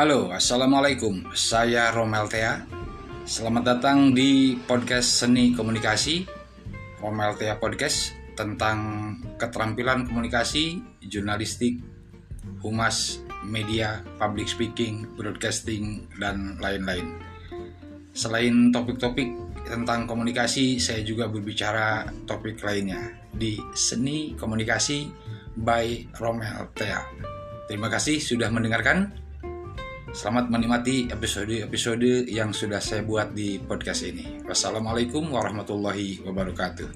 Halo, Assalamualaikum. Saya Romel Tea. Selamat datang di podcast Seni Komunikasi Romel Tea Podcast tentang keterampilan komunikasi, jurnalistik, humas, media, public speaking, broadcasting, dan lain-lain. Selain topik-topik tentang komunikasi, saya juga berbicara topik lainnya di Seni Komunikasi by Romel Tea. Terima kasih sudah mendengarkan. Selamat menikmati episode-episode yang sudah saya buat di podcast ini. Wassalamualaikum warahmatullahi wabarakatuh.